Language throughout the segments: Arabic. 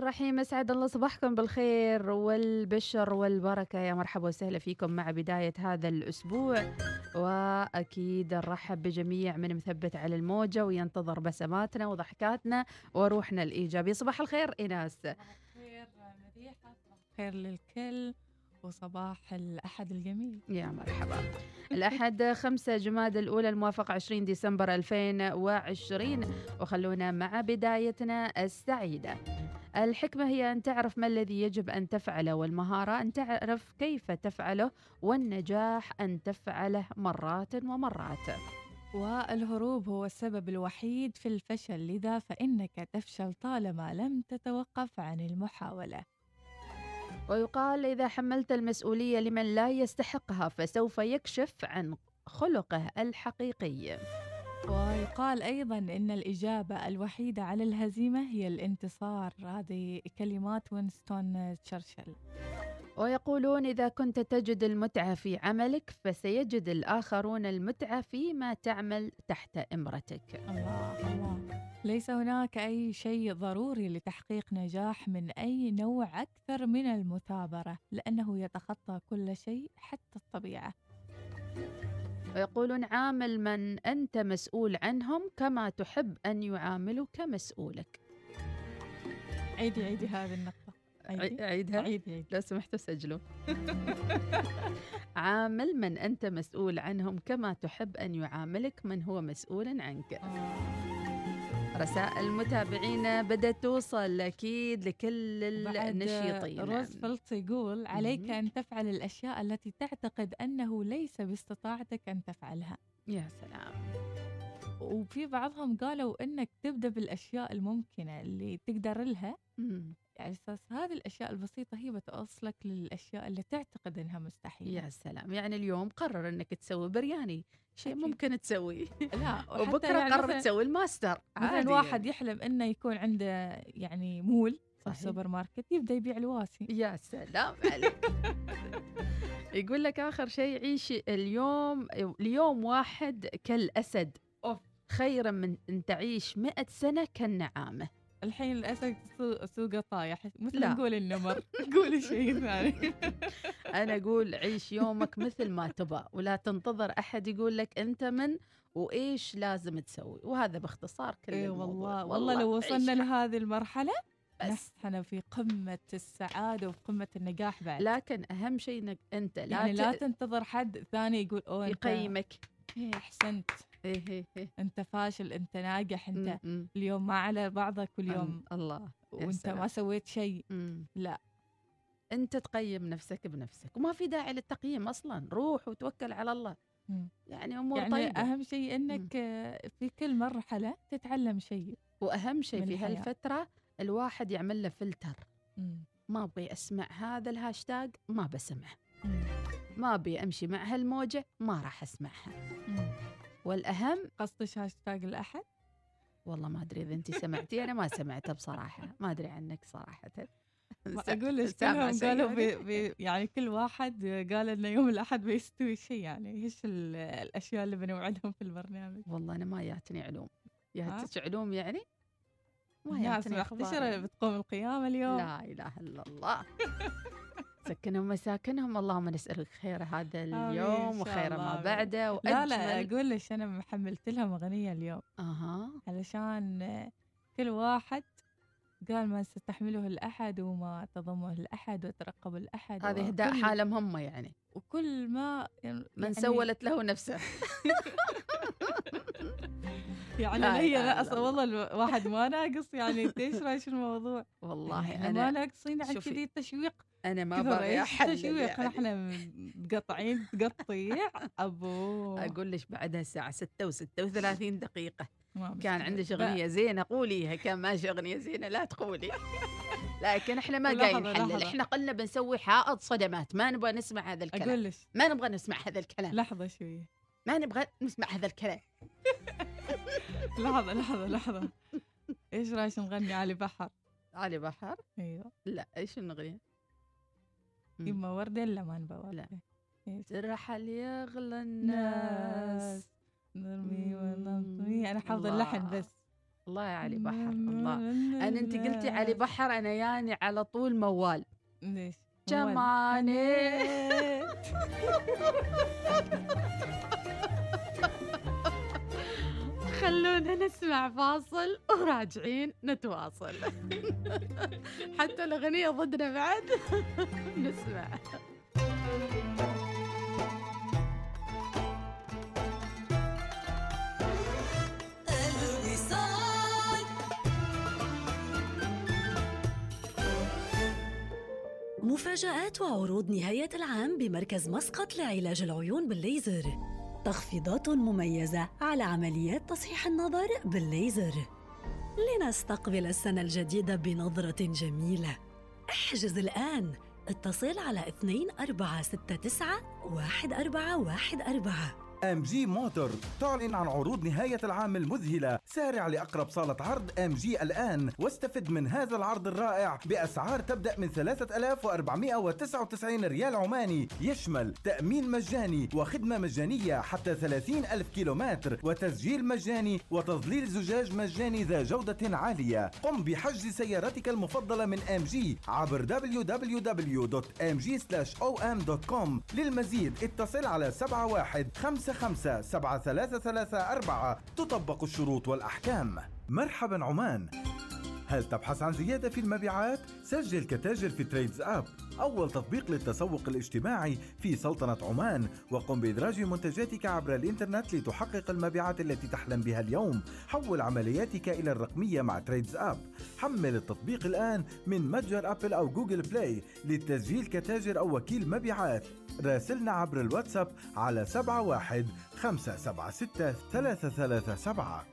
الرحيم اسعد الله صباحكم بالخير والبشر والبركة. يا مرحبا وسهلا فيكم مع بداية هذا الأسبوع. وأكيد نرحب بجميع من مثبت على الموجة وينتظر بسماتنا وضحكاتنا وروحنا الإيجابية. صباح الخير إيناس. خير مديحة. خير للكل. وصباح الأحد الجميل. يا مرحبا. الأحد 5 جماد الأولى الموافق 20 ديسمبر 2020 وخلونا مع بدايتنا السعيدة. الحكمة هي أن تعرف ما الذي يجب أن تفعله والمهارة أن تعرف كيف تفعله والنجاح أن تفعله مرات ومرات. والهروب هو السبب الوحيد في الفشل لذا فإنك تفشل طالما لم تتوقف عن المحاولة. ويقال إذا حملت المسؤولية لمن لا يستحقها فسوف يكشف عن خلقه الحقيقي. ويقال أيضا أن الإجابة الوحيدة على الهزيمة هي الانتصار. هذه كلمات وينستون تشرشل. ويقولون إذا كنت تجد المتعة في عملك فسيجد الآخرون المتعة فيما تعمل تحت إمرتك. الله الله. ليس هناك أي شيء ضروري لتحقيق نجاح من أي نوع أكثر من المثابرة لأنه يتخطى كل شيء حتى الطبيعة. ويقولون عامل من أنت مسؤول عنهم كما تحب أن يعاملك مسؤولك. عيدي عيدي هذه النقطة. عيدي؟ عيدها؟ عيدي عيدي. لو سمحتوا سجلوا. عامل من أنت مسؤول عنهم كما تحب أن يعاملك من هو مسؤول عنك. رسائل المتابعين بدأت توصل أكيد لكل النشيطين. روزفلت يقول عليك. أن تفعل الأشياء التي تعتقد أنه ليس باستطاعتك أن تفعلها. يا سلام. وفي بعضهم قالوا أنك تبدأ بالأشياء الممكنة اللي تقدر لها. مم. يعني أساس هذه الأشياء البسيطة هي بتوصلك للأشياء اللي تعتقد أنها مستحيلة يا سلام يعني اليوم قرر إنك تسوي برياني شيء أكيد. ممكن تسويه لا وبكرة يعني قرر تسوي الماستر مثلا واحد يعني. يحلم إنه يكون عنده يعني مول صحيح. سوبر ماركت يبدأ يبيع الواسي يا سلام عليك يقول لك آخر شيء عيش اليوم اليوم واحد كالأسد أوف. خيرا من أن تعيش مئة سنة كالنعامة الحين سو- سوقه طايح مثل لا. نقول النمر قولي شيء ثاني. أنا أقول عيش يومك مثل ما تبغى ولا تنتظر أحد يقول لك أنت من وإيش لازم تسوي. وهذا باختصار كل اي الموضوع. والله. والله لو وصلنا لهذه المرحلة بس. نحن في قمة السعادة وفي قمة النجاح بعد. لكن أهم شيء إنك أنت لا, يعني لا ت- تنتظر حد ثاني يقول أوه أنت يقيمك. إيه، إيه. انت فاشل انت ناجح انت. اليوم ما على بعضك واليوم الله وانت. ما سويت شيء. لا انت تقيم نفسك بنفسك وما في داعي للتقييم أصلا روح وتوكل على الله. يعني أمور يعني طيبة أهم شيء إنك في كل مرحلة تتعلم شيء وأهم شيء في الحياة. هالفترة الواحد يعمل له فلتر. ما أبغي أسمع هذا الهاشتاج ما بسمعه. ما أبي أمشي مع هالموجة ما راح أسمعها مم. والأهم قصدش هاشتاج الأحد والله ما أدري إذا انت سمعتي أنا ما سمعتها بصراحة ما أدري عنك صراحة أقول لك كلهم قالوا يعني؟ بي بي يعني كل واحد قال إنه يوم الأحد بيستوي شيء يعني إيش ال- الأشياء اللي بنوعدهم في البرنامج والله أنا ما جاتني علوم ها؟ جاتك علوم يعني ما محتشره يعني. بتقوم القيامة اليوم لا إله إلا الله سكنهم مساكنهم. اللهم نسألك خير هذا اليوم وخير ما. بعده وأجمل لا لا أقول لك أنا محملت لهم أغنية اليوم. أها. علشان كل واحد قال ما ستحمله الأحد وما تضمه الأحد وترقب الأحد هذه إهداء حالهم هم يعني. وكل ما من يعني سولت له نفسه. يعني لا هي أصلا والله الواحد ما ناقص يعني انت إيش رايك الموضوع؟ والله ما أنا ناقصين عن كذي التشويق أنا ما باغي أحلل يعني. إحنا مقطعين تقطيع. أبو. أقول لك بعدها الساعة 6 و36 دقيقة؟ كان. عندك ب- اغنيه زينة قوليها. كان ماشي اغنيه زينة لا تقولي. لكن إحنا ما قاعدين نحلل. إحنا قلنا بنسوي حائط صدمات. ما نبغى نسمع هذا الكلام. أقول لك ما نبغى نسمع هذا الكلام. لحظة شوية ما نبغى نسمع هذا الكلام. لحظة لحظة لحظة. إيش رأيك نغني علي بحر؟ علي بحر؟ أيوه. لا إيش الأغنية؟ يما ورده إلا ما نبغى لا. إيش؟ رحل يغلى الناس. ناس نرمي. ونطمي أنا حافظة اللحن. بس. الله يا علي بحر. الله. أنا أنت قلتي علي بحر أنا ياني على طول موال. ليش؟ جماني. خلونا نسمع فاصل وراجعين نتواصل. حتى الأغنية ضدنا بعد. نسمع. مفاجآت وعروض نهاية العام بمركز مسقط لعلاج العيون بالليزر. تخفيضات مميزة على عمليات تصحيح النظر بالليزر. لنستقبل السنة الجديدة بنظرة جميلة. احجز الآن. اتصل على 2469 1414 ام جي موتور تعلن عن عروض نهاية العام المذهلة. سارع لأقرب صالة عرض ام جي الآن. واستفد من هذا العرض الرائع بأسعار تبدأ من 3499 ريال عماني. يشمل تأمين مجاني وخدمة مجانية حتى 30 ألف كيلومتر وتسجيل مجاني وتظليل زجاج مجاني ذا جودة عالية. قم بحجز سيارتك المفضلة من ام جي عبر www.mg-om.com للمزيد اتصل على 71 خمسة خمسة سبعة ثلاثة ثلاثة أربعة. تطبق الشروط والأحكام. مرحبا عمان. هل تبحث عن زيادة في المبيعات؟ سجل كتاجر في تريدز أب أول تطبيق للتسوق الاجتماعي في سلطنة عمان وقم بإدراج منتجاتك عبر الإنترنت لتحقق المبيعات التي تحلم بها اليوم حول عملياتك إلى الرقمية مع تريدز أب حمل التطبيق الآن من متجر أبل أو جوجل بلاي للتسجيل كتاجر أو وكيل مبيعات. راسلنا عبر الواتساب على 71 576 337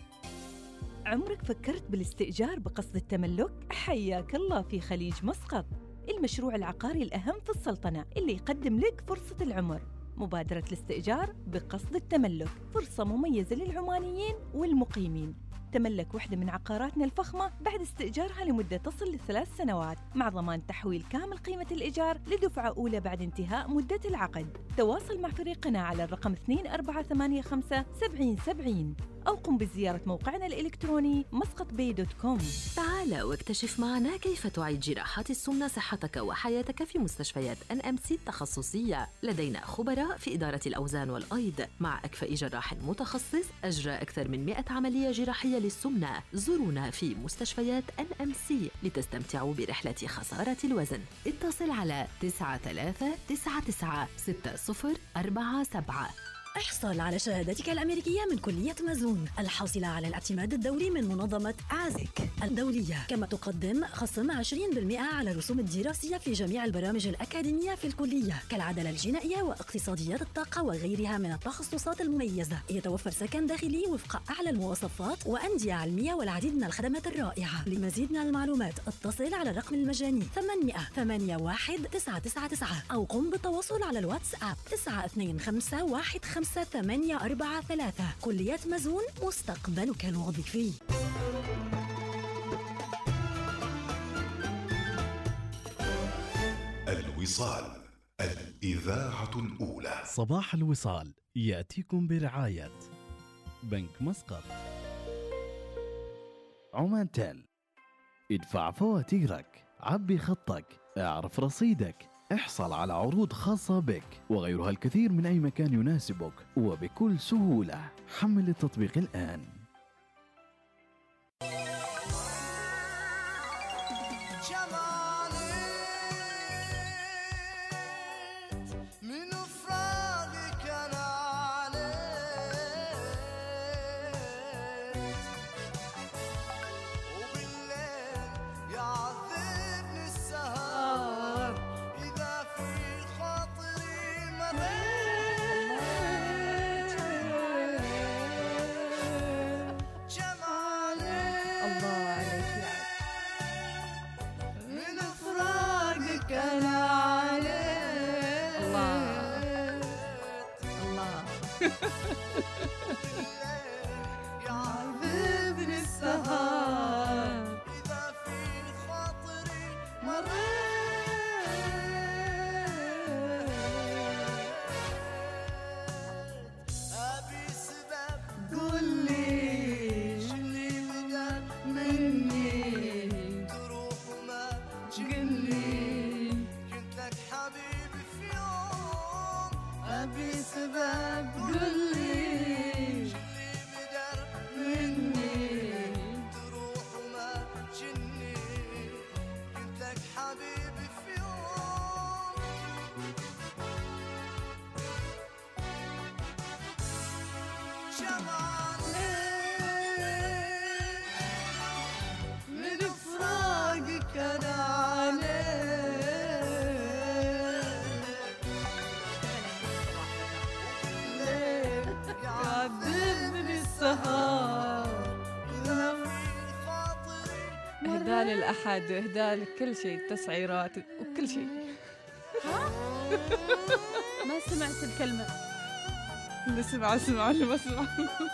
عمرك فكرت بالاستئجار بقصد التملك؟ حياك الله في خليج مسقط. المشروع العقاري الأهم في السلطنة اللي يقدم لك فرصة العمر. مبادرة الاستئجار بقصد التملك فرصة مميزة للعمانيين والمقيمين. تملك واحدة من عقاراتنا الفخمة بعد استئجارها لمدة تصل لثلاث سنوات مع ضمان تحويل كامل قيمة الإيجار لدفعة أولى بعد انتهاء مدة العقد. تواصل مع فريقنا على الرقم 2485 7070 أو قم بزيارة موقعنا الإلكتروني مسقط بي dot com. تعال واكتشف معنا كيف تعيد جراحات السمنة صحتك وحياتك في مستشفيات NMC التخصصية. لدينا خبراء في إدارة الأوزان والأيض. مع أكفأ جراح متخصص أجرى أكثر من 100 عملية جراحية للسمنة. زورونا في مستشفيات NMC لتستمتعوا برحلة خسارة الوزن. اتصل على 9399 6047 احصل على شهادتك الأمريكية من كلية مازون الحاصلة على الاعتماد الدولي من منظمة آزك الدولية. كما تقدم خصم 20% على الرسوم الدراسية في جميع البرامج الأكاديمية في الكلية كالعدالة الجنائية واقتصاديات الطاقة وغيرها من التخصصات المميزة. يتوفر سكن داخلي وفق أعلى المواصفات وأندية علمية والعديد من الخدمات الرائعة. لمزيد من المعلومات اتصل على الرقم المجاني 800 81 999 أو قم بالتواصل على الواتساب 925 15 8 4 3 كلية مزون مستقبلك الوظيفي. الوصال الإذاعة الأولى. صباح الوصال يأتيكم برعاية بنك مسقط. عمان تيل ادفع فواتيرك عبي خطك اعرف رصيدك احصل على عروض خاصة بك وغيرها الكثير من أي مكان يناسبك وبكل سهولة. حمل التطبيق الآن. bir sebep gül إهداء للأحد إهداء لكل شيء تسعيرات وكل شيء. ما سمعت الكلمة. اللي سمع سمع اللي ما سمع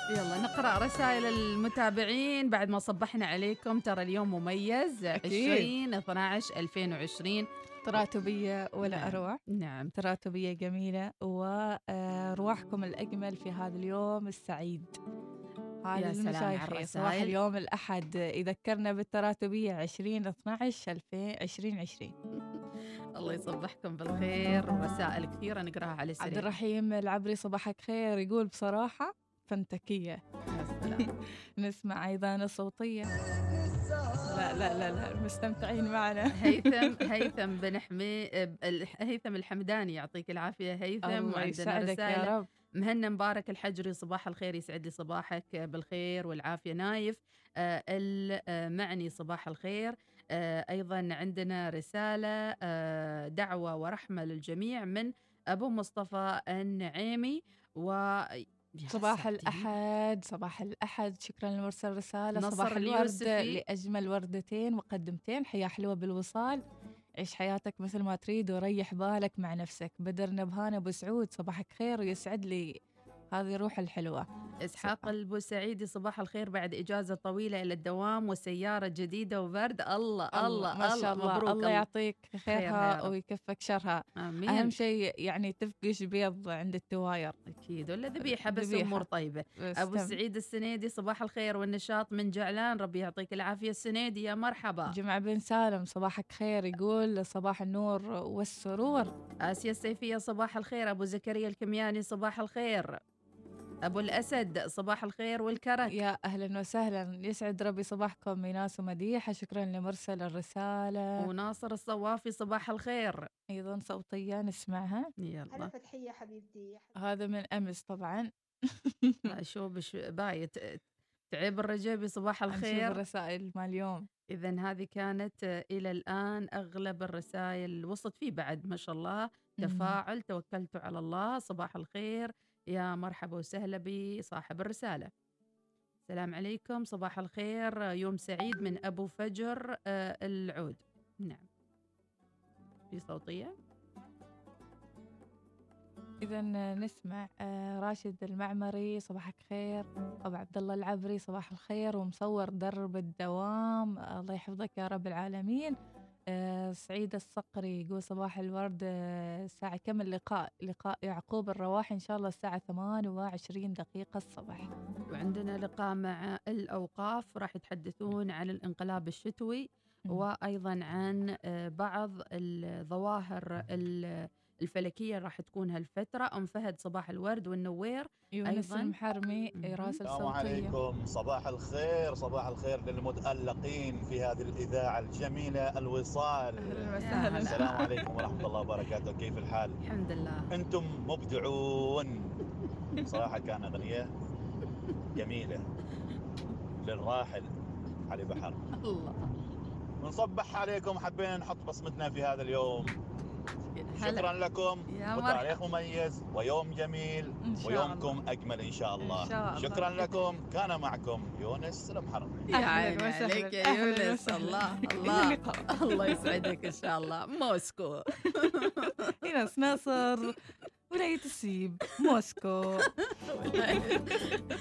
يلا نقرأ رسائل المتابعين. بعد ما صبحنا عليكم ترى اليوم مميز أكيد. 20 12 2020 تراتبية ولا نعم. أروع؟ نعم تراتبية جميلة. وأرواحكم الأجمل في هذا اليوم السعيد. سلام على المشايخ صباح الرسائل. اليوم الأحد يذكرنا بالتراتبية 20 12 2020 الله يصبحكم بالخير. رسائل كثيرة نقراها على عبد السريع الرحيم العبري صباحك خير. يقول بصراحة فنتكية. يا سلام. نسمع أيضا الصوتية. لا لا لا لا مستمتعين معنا. هيثم هيثم بن حمي هيثم الحمداني يعطيك العافية. هيثم الله وعندنا يسعدك يا رب. مهنا مبارك الحجري صباح الخير يسعد لي صباحك بالخير والعافية. نايف آه، المعني صباح الخير. آه، أيضا عندنا رسالة آه، دعوة ورحمة للجميع من أبو مصطفى النعيمي. و صباح. الأحد صباح الأحد. شكرا لمرسل رسالة. صباح الورد. لأجمل وردتين مقدمتين حياة حلوة بالوصال. عيش حياتك مثل ما تريد وريح بالك مع نفسك. بدر نبهان أبو سعود صباحك خير ويسعد لي. هذه روح الحلوة. إسحاق البوسعيدي صباح الخير بعد إجازة طويلة إلى الدوام وسيارة جديدة وبرد. الله الله ما شاء الله. مبروك. الله يعطيك خيرها رب. ويكفك شرها. آمين. أهم شيء يعني تفقش بيض عند التواير. أكيد. ولا ذبيحة بس ذبيحة. أمور طيبة. أبو سعيد السنيدي صباح الخير والنشاط من جعلان. ربي يعطيك العافية. السنيدي يا مرحبا. جمعة بن سالم صباحك خير. يقول صباح النور والسرور. آسيا السيفية صباح الخير. أبو زكريا الكمياني صباح الخير. أبو الأسد صباح الخير والكرك. يا أهلا وسهلا. يسعد ربي صباحكم ميناس ومديحة شكرا لمرسل الرسالة. وناصر الصوافي صباح الخير. أيضا صوتية نسمعها. هلا يلا فتحية حبيبتي هذا من أمس طبعا. شو بش بايت تعيب الرجبي صباح الخير. الرسائل مال اليوم. إذا هذه كانت إلى الآن أغلب الرسائل وصلت فيه بعد ما شاء الله. تفاعل توكلت على الله صباح الخير. يا مرحبا وسهلا بصاحب الرسالة. السلام عليكم صباح الخير. آه، يوم سعيد من أبو فجر آه، العود. نعم. في صوتية؟ إذا نسمع آه، راشد المعمري صباحك خير. أبو عبد الله العبري صباح الخير. ومصور درب الدوام. الله يحفظك يا رب العالمين. آه، سعيد الصقري يقول صباح الورد. آه، الساعة كم اللقاء؟ لقاء يعقوب الرواحي إن شاء الله الساعة 28 دقيقة الصباح. وعندنا لقاء مع الأوقاف راح يتحدثون عن الانقلاب الشتوي. وأيضا عن آه، بعض الظواهر ال- الفلكية راح تكون هالفترة أم فهد صباح الورد والنوير يونس أيضاً. المحرمي مهم. يراسل السلام عليكم. صباح الخير صباح الخير للمتألقين في هذه الإذاعة الجميلة الوصال. أهلا. السلام عليكم ورحمة الله وبركاته. كيف الحال؟ الحمد لله. أنتم مبدعون. صراحة كان أغنية جميلة للراحل علي بحر. الله. نصبح عليكم حبينا نحط بصمتنا في هذا اليوم. هلا. شكرا لكم. يا وتاريخ مميز. ويوم جميل. ويومكم أجمل إن شاء الله. إن شاء الله. شكرا لكم. كان معكم يونس المحرمي يا عيني. عليك يا يونس. الله الله. الله يسعدك إن شاء الله. موسكو. إيناس ناصر. ولاية السيب. موسكو.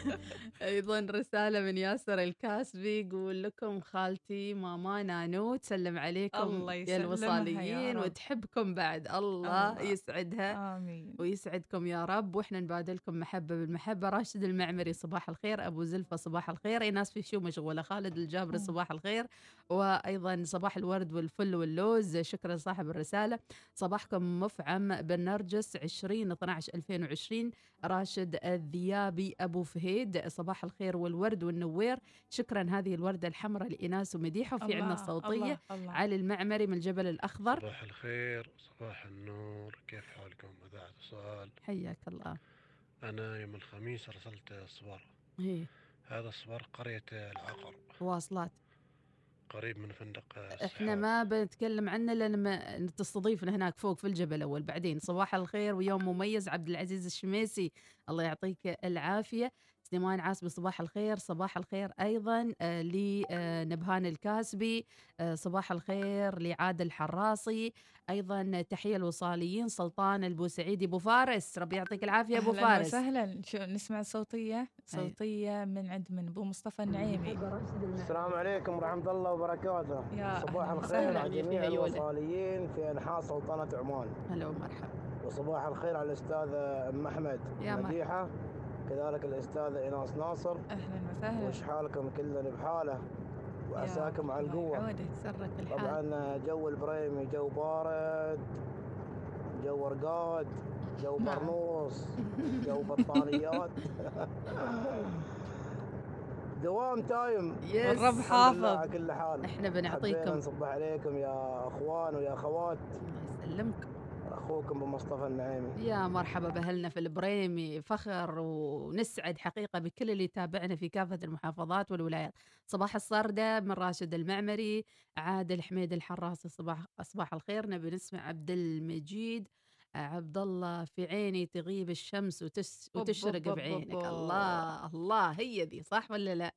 أيضا رسالة من ياسر الكاسبي يقول لكم خالتي ماما نانو تسلم عليكم الله يا الوصاليين. وتحبكم بعد. الله, الله. يسعدها آمين. ويسعدكم يا رب. وإحنا نبادلكم محبة بالمحبة. راشد المعمري صباح الخير. أبو زلفة صباح الخير. إيناس في شو مشغولة؟ خالد الجابري. صباح الخير. وأيضا صباح الورد والفل واللوز. شكرا صاحب الرسالة. صباحكم مفعم بالنرجس 20 12 2020 راشد الذيابي أبو فهيد صباح الخير والورد والنوير. شكرا هذه الوردة الحمراء لايناس ومديحة وفي عندنا الله، الصوتية. الله، الله. علي المعمري من الجبل الأخضر. صباح الخير صباح النور. كيف حالكم؟ إذاعة وصال حياك الله. أنا يوم الخميس أرسلت صور هي هذا الصور قرية العقر واصلات. قريب من فندق إحنا السحاب. ما بنتكلم عنه لأن تستضيفنا هناك فوق في الجبل اول بعدين صباح الخير ويوم مميز عبد العزيز الشميسي. الله يعطيك العافية. سليمان عاسبي صباح الخير صباح الخير أيضا آه، لنبهان الكاسبي آه، صباح الخير لعادل الحراسي أيضا تحية الوصاليين سلطان البوسعيدي أبو فارس ربي يعطيك العافية أبو أهلاً فارس. وسهلا. شو نسمع صوتية؟ صوتية من عند من أبو مصطفى النعيمي. السلام عليكم ورحمة الله وبركاته. يا صباح الخير وسهلاً. على جميع الوصاليين في أنحاء سلطنة عمان. هلا ومرحبا. وصباح الخير على الأستاذة أم أحمد يا مرحبا. كذلك الأستاذة إيناس ناصر. أهلا وسهلا. وش حالكم كلنا بحالة؟ وعساكم على القوة. سرك الحال. طبعا جو البريمي جو بارد جو رقاد جو نعم. برنوس جو بطانيات. دوام time. Yes. الرب حافظ. كل حال. إحنا بنعطيكم. نصبح عليكم يا أخوان ويا أخوات. الله يسلمك. أخوكم ابو مصطفى النعيمي. يا مرحبا بأهلنا في البريمي فخر ونسعد حقيقة بكل اللي يتابعنا في كافة المحافظات والولايات. صباح الصردة من راشد المعمري عادل حميد الحراسي صباح صباح الخير. نبي نسمع عبد المجيد. عبد الله في عيني تغيب الشمس وتس وتشرق بعينك. الله الله هي ذي صح ولا لا؟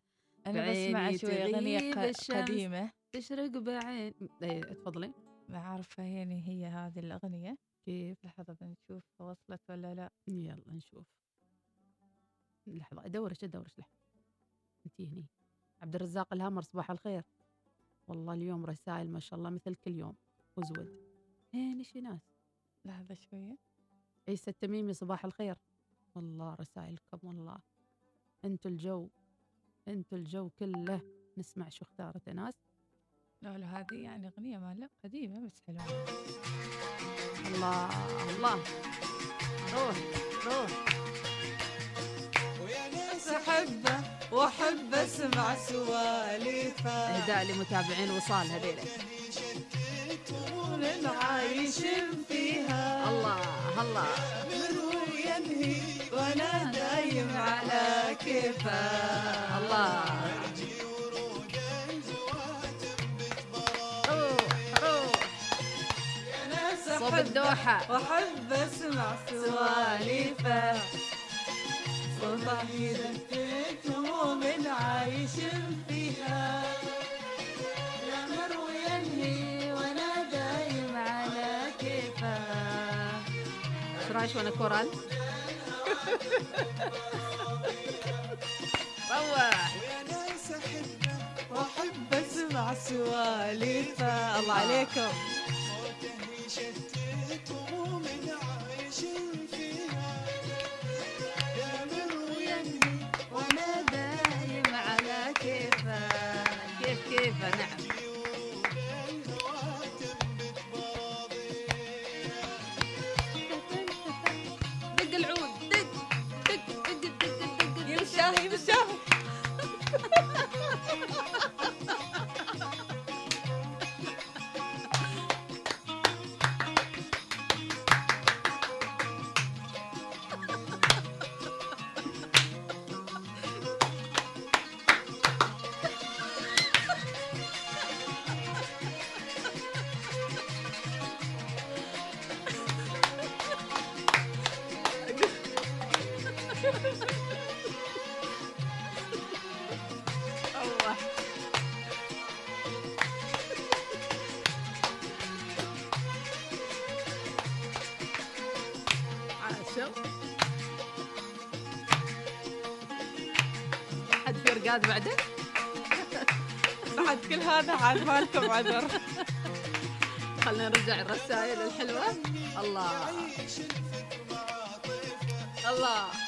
أنا بسمع شوي أغنية تغيب ق- الشمس. قديمة تشرق بعين إيه تفضلي. ما عارفة يعني هي هذه الأغنية. كيف لحظة بنشوف وصلت ولا لأ؟ يلا نشوف. لحظة دورش دورش لحظة. انت هني. عبد الرزاق الهامر صباح الخير. والله اليوم رسائل ما شاء الله مثل كل يوم. وزود. هين إيش ناس؟ لحظة شوية. عيسى التميمي صباح الخير. والله رسائلكم والله. أنتوا الجو أنتوا الجو كله. نسمع شو اختارت ناس. لا لا هذه يعني أغنية ما لا قديمة بس حلوة. الله الله. روح روح. أحبه وأحب أسمع سواليفه إهداء لمتابعين وصال هذيلا من عايش فيها. الله الله. ينهي وأنا دايم على كيفه الله. ناس صوب أحبه الدوحة وأحب أسمع سواليفه صوته يدفك من عايش فيها. يأمر وينهي وأنا دايم على كيفه إيش رأيك وأنا كورال؟ روح. وأحب أسمع سواليفه الله عليكم. رقاد بعدين؟ بعد كل هذا عاد مالكم عذر. خلينا نرجع الرسائل الحلوة. الله. الله.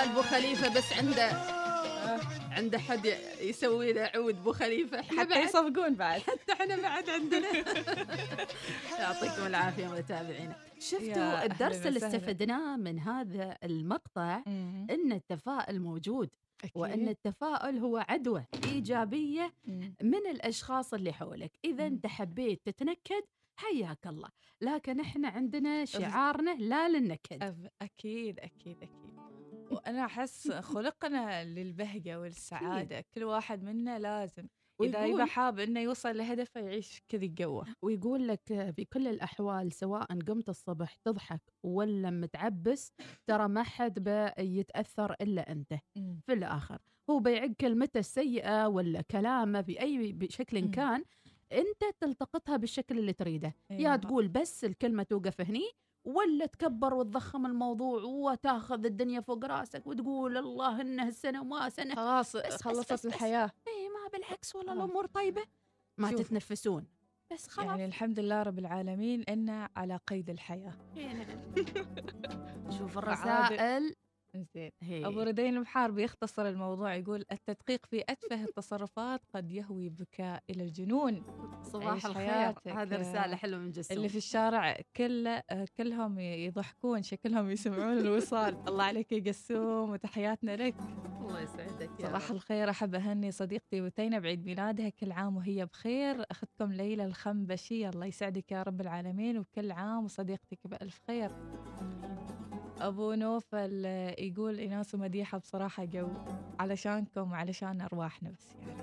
قال بو خليفة بس عنده عنده حد يسوي له عود بو خليفة إحنا حتى بعد يصفقون بعد حتى إحنا بعد عندنا يعطيكم العافية متابعينا شفتوا الدرس اللي. استفدناه من هذا المقطع مم. إن التفاؤل موجود وإن أكيد. التفاؤل هو عدوى إيجابية مم. من الأشخاص اللي حولك إذا. أنت حبيت تتنكد حياك الله لكن إحنا عندنا شعارنا لا للنكد أب- أكيد أكيد وأنا أحس خلقنا للبهجة والسعادة كل واحد منا لازم إذا يبقى حاب إنه يوصل لهدفه يعيش كذي الجوة. ويقول لك في كل الأحوال سواء قمت الصبح تضحك ولا متعبس ترى ما حد بيتأثر إلا أنت. في الآخر هو بيعق كلمته السيئة ولا كلامه بأي بشكل مم. كان أنت تلتقطها بالشكل اللي تريده. يا أيوة. تقول بس الكلمة توقف هني ولا تكبر وتضخم الموضوع وتاخذ الدنيا فوق راسك وتقول الله إنه السنة وما سنة خلاص بس- خلصت بس- بس. الحياة اي ما بالعكس والله. الأمور طيبة ما شوف. تتنفسون بس خلاص يعني الحمد لله رب العالمين إن على قيد الحياة شوف فعادي. الرسائل زين هي. أبو ردين المحار بيختصر الموضوع يقول التدقيق في أتفه التصرفات قد يهوي بك إلى الجنون. صباح الخير. هذه رسالة حلوة من جسم اللي في الشارع كله كلهم يضحكون شكلهم يسمعون الوصال. الله عليك يا قسوم وتحياتنا لك. الله يسعدك يا صباح. الخير. أحب أهني صديقتي وتينا بعيد ميلادها. كل عام وهي بخير. أختكم ليلى الخنبشي الله يسعدك يا رب العالمين. وكل عام وصديقتك بألف خير. أبو نوفل آه، يقول إناس ومديحة بصراحة جو علشانكم وعلشان أرواحنا بس يعني.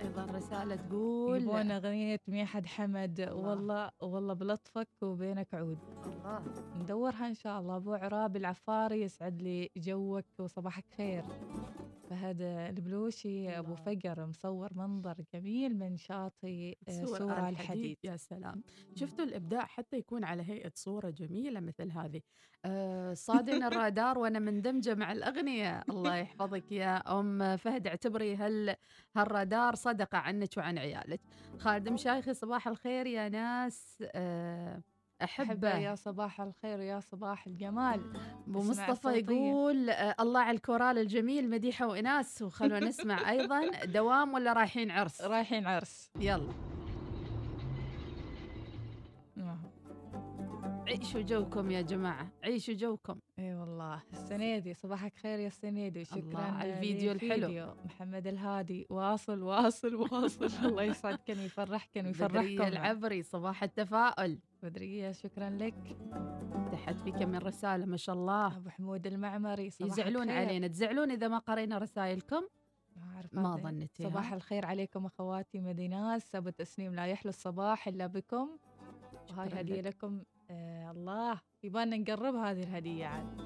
أيضا رسالة تقول يبون أغنية ميحد حمد. والله والله بلطفك وبينك عود. الله. ندورها إن شاء الله. أبو عراب العفاري يسعد لي جوك وصباحك خير. فهد البلوشي أبو فقر مصور منظر جميل من شاطئ آه، سورة آل الحديد. يا سلام. شفتوا الإبداع حتى يكون على هيئة صورة جميلة مثل هذه. آه صادن الرادار وأنا مندمجة مع الأغنية. الله يحفظك يا أم فهد اعتبري هال هالرادار صدقة عنك وعن عيالك. خالد مشايخي صباح الخير يا ناس. آه أحبه أحبه. يا صباح الخير ويا صباح الجمال. اسمع مصطفى. يقول آه الله على الكورال الجميل مديحة وإناس. وخلونا نسمع أيضا دوام ولا رايحين عرس؟ رايحين عرس. يلا. عيشوا جوكم يا جماعة عيشوا جوكم إي والله السنيدي صباحك خير يا السنيدي شكرا على الفيديو الحلو. محمد الهادي واصل واصل واصل الله يسعدك ويفرحكم بدرية العبري صباح التفاؤل بدرية شكرا لك تحت في كم من رسالة ما شاء الله أبو حمود المعمري صباحك يزعلون خير. علينا تزعلون إذا ما قرينا رسائلكم ما. ظنيتي صباح؟ الخير عليكم أخواتي مديناس ابو تسنيم لا يحلو الصباح إلا بكم وهاي لك. لكم آه الله يبان نقرب هذه الهدية عاد.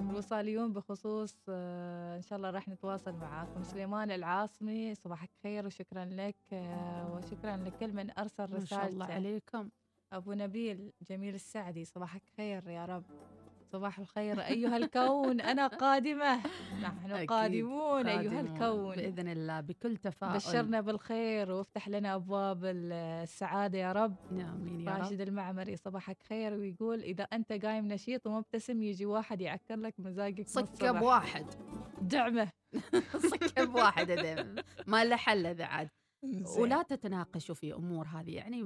الوصاليون بخصوص آه إن شاء الله راح نتواصل معاكم. سليمان العاصمي صباحك خير وشكرا لك آه وشكرا لكل من أرسل ما شاء الله رسالته. عليكم. أبو نبيل جميل السعدي صباحك خير يا رب. صباح الخير أيها الكون أنا قادمة. نحن. قادمون أيها قادمون. الكون. بإذن الله بكل تفاؤل. بشرنا بالخير وافتح لنا أبواب ال- السعادة يا رب. آمين يا راشد رب. المعمري صباحك خير. ويقول إذا أنت قايم نشيط ومبتسم يجي واحد يعكر لك مزاجك الصبح. بواحد. دعمة. صكة بواحد هذا ما له حل ذا عاد. ولا تتناقشوا في أمور هذه يعني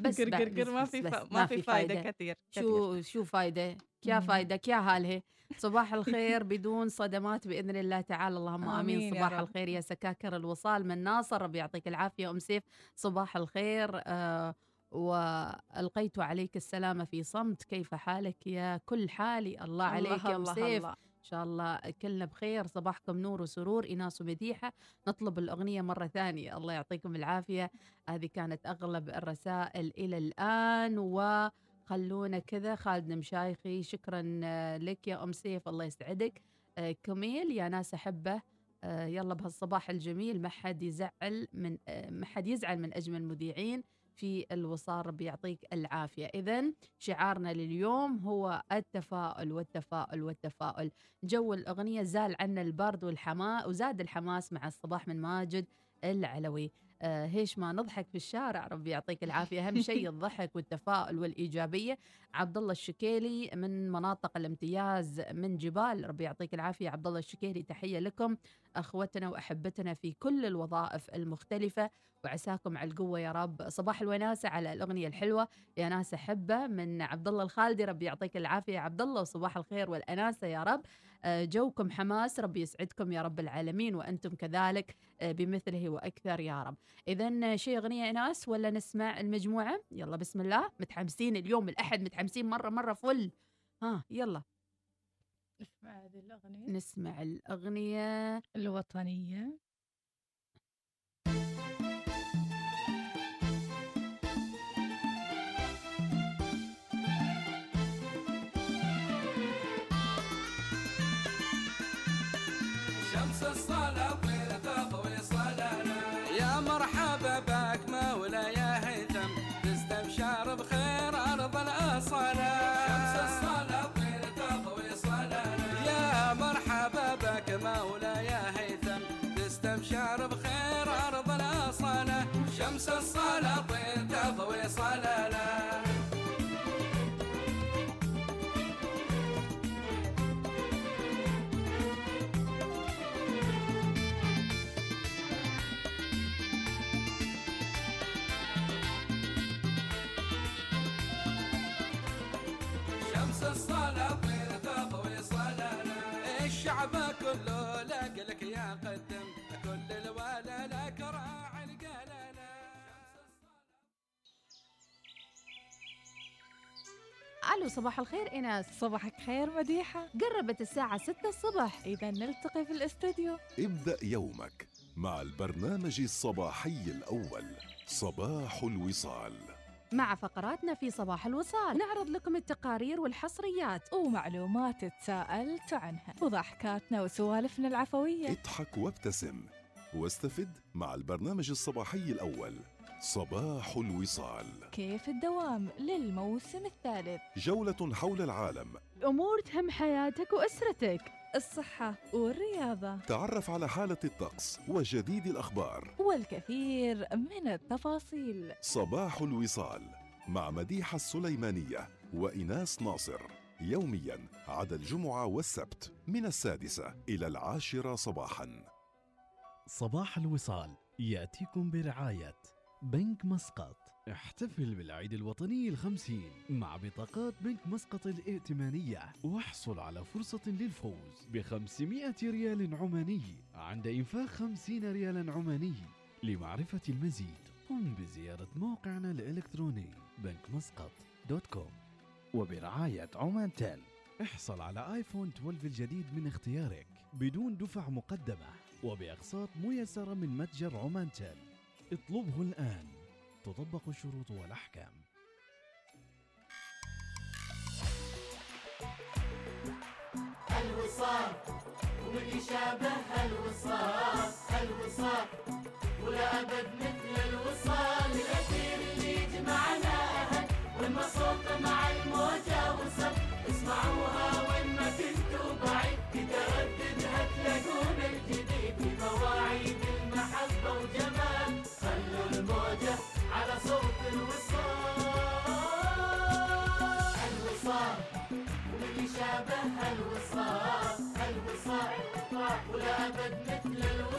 بس ما في ما في فايدة كثير. شو شو فايدة؟ كيا مم. فايدة كيا هاله صباح الخير بدون صدمات بإذن الله تعالى. اللهم آمين, آمين يا صباح رب. الخير يا سكاكر الوصال من ناصر. ربي يعطيك العافية أم سيف. صباح الخير. آه وألقيت عليك السلامه في صمت. كيف حالك يا كل حالي؟ الله عليك يا أم الله سيف. الله. ان شاء الله كلنا بخير صباحكم نور وسرور ايناس ومديحة. نطلب الأغنية مرة ثانية. الله يعطيكم العافية. هذه كانت أغلب الرسائل إلى الآن و خلونا كذا. خالد المشايخي شكرا آه، لك يا أم سيف. الله يسعدك. آه، كميل يا ناس أحبه. آه، يلا بهالصباح الجميل ما حد يزعل من ما حد يزعل من أجمل مذيعين في الوصال ربي يعطيك العافية. اذا شعارنا لليوم هو التفاؤل والتفاؤل والتفاؤل. جو الأغنية زال عنا البرد والحماس وزاد الحماس مع الصباح من ماجد العلوي. هيش ما نضحك في الشارع ربي يعطيك العافية. أهم شيء الضحك والتفاؤل والإيجابية. عبد الله الشكيلي من مناطق الامتياز من جبال ربي يعطيك العافية. عبد الله الشكيلي تحية لكم. أخوتنا وأحبتنا في كل الوظائف المختلفة. وعساكم على القوة يا رب. صباح الوناسة على الأغنية الحلوة. يا ناس أحبة من عبد الله الخالدي ربي يعطيك العافية. عبد الله وصباح الخير والأناسة يا رب. آه، جوكم حماس ربي يسعدكم يا رب العالمين وأنتم كذلك آه، بمثله وأكثر يا رب. اذا شيء أغنية إناس ولا نسمع المجموعة؟ يلا بسم الله. متحمسين اليوم الأحد متحمسين مرة مرة فل. ها يلا. اسمع هذه الأغنية. نسمع الأغنية. الوطنية. الشعب كله لك يا قدم كل الولا لك راعي القلالة ألو صباح الخير إيناس. صباحك خير مديحة. قربت الساعة 6 الصبح. إذا نلتقي في الاستوديو. ابدأ يومك مع البرنامج الصباحي الأول صباح الوصال. مع فقراتنا في صباح الوصال. نعرض لكم التقارير والحصريات ومعلومات تساءلت عنها. وضحكاتنا وسوالفنا العفوية. اضحك وابتسم واستفد مع البرنامج الصباحي الأول. صباح الوصال. كيف الدوام للموسم الثالث؟ جولة حول العالم. امور تهم حياتك وأسرتك. الصحة والرياضة. تعرف على حالة الطقس وجديد الأخبار. والكثير من التفاصيل. صباح الوصال مع مديحة السليمانية وإناس ناصر. يوميا عدا الجمعة والسبت من السادسة إلى العاشرة صباحا. صباح الوصال يأتيكم برعاية بنك مسقط. احتفل بالعيد الوطني الخمسين مع بطاقات بنك مسقط الائتمانية واحصل على فرصة للفوز بخمسمائة ريال عماني عند إنفاق خمسين ريالا عماني لمعرفة المزيد. قم بزيارة موقعنا الإلكتروني بنك مسقط dot com. وبرعاية عمان تيل احصل على آيفون 12 الجديد من اختيارك بدون دفع مقدمة وبأقساط ميسرة من متجر عمان تيل اطلبه الآن. تطبق الشروط والأحكام. الوصال ومن شابه الوصال الوصال ولا أبد مثل الوصال. الأثير اللي يجمعنا أهل وين صوت مع الموجة وصل. اسمعوها وين ما كنتوا بعيد تتردد تلاقون الجديد في مواعيد المحبة وجمال على صوت الوصال. الوصال. واللي شابه الوصال. الوصال. ولا أبد مثل الوصال.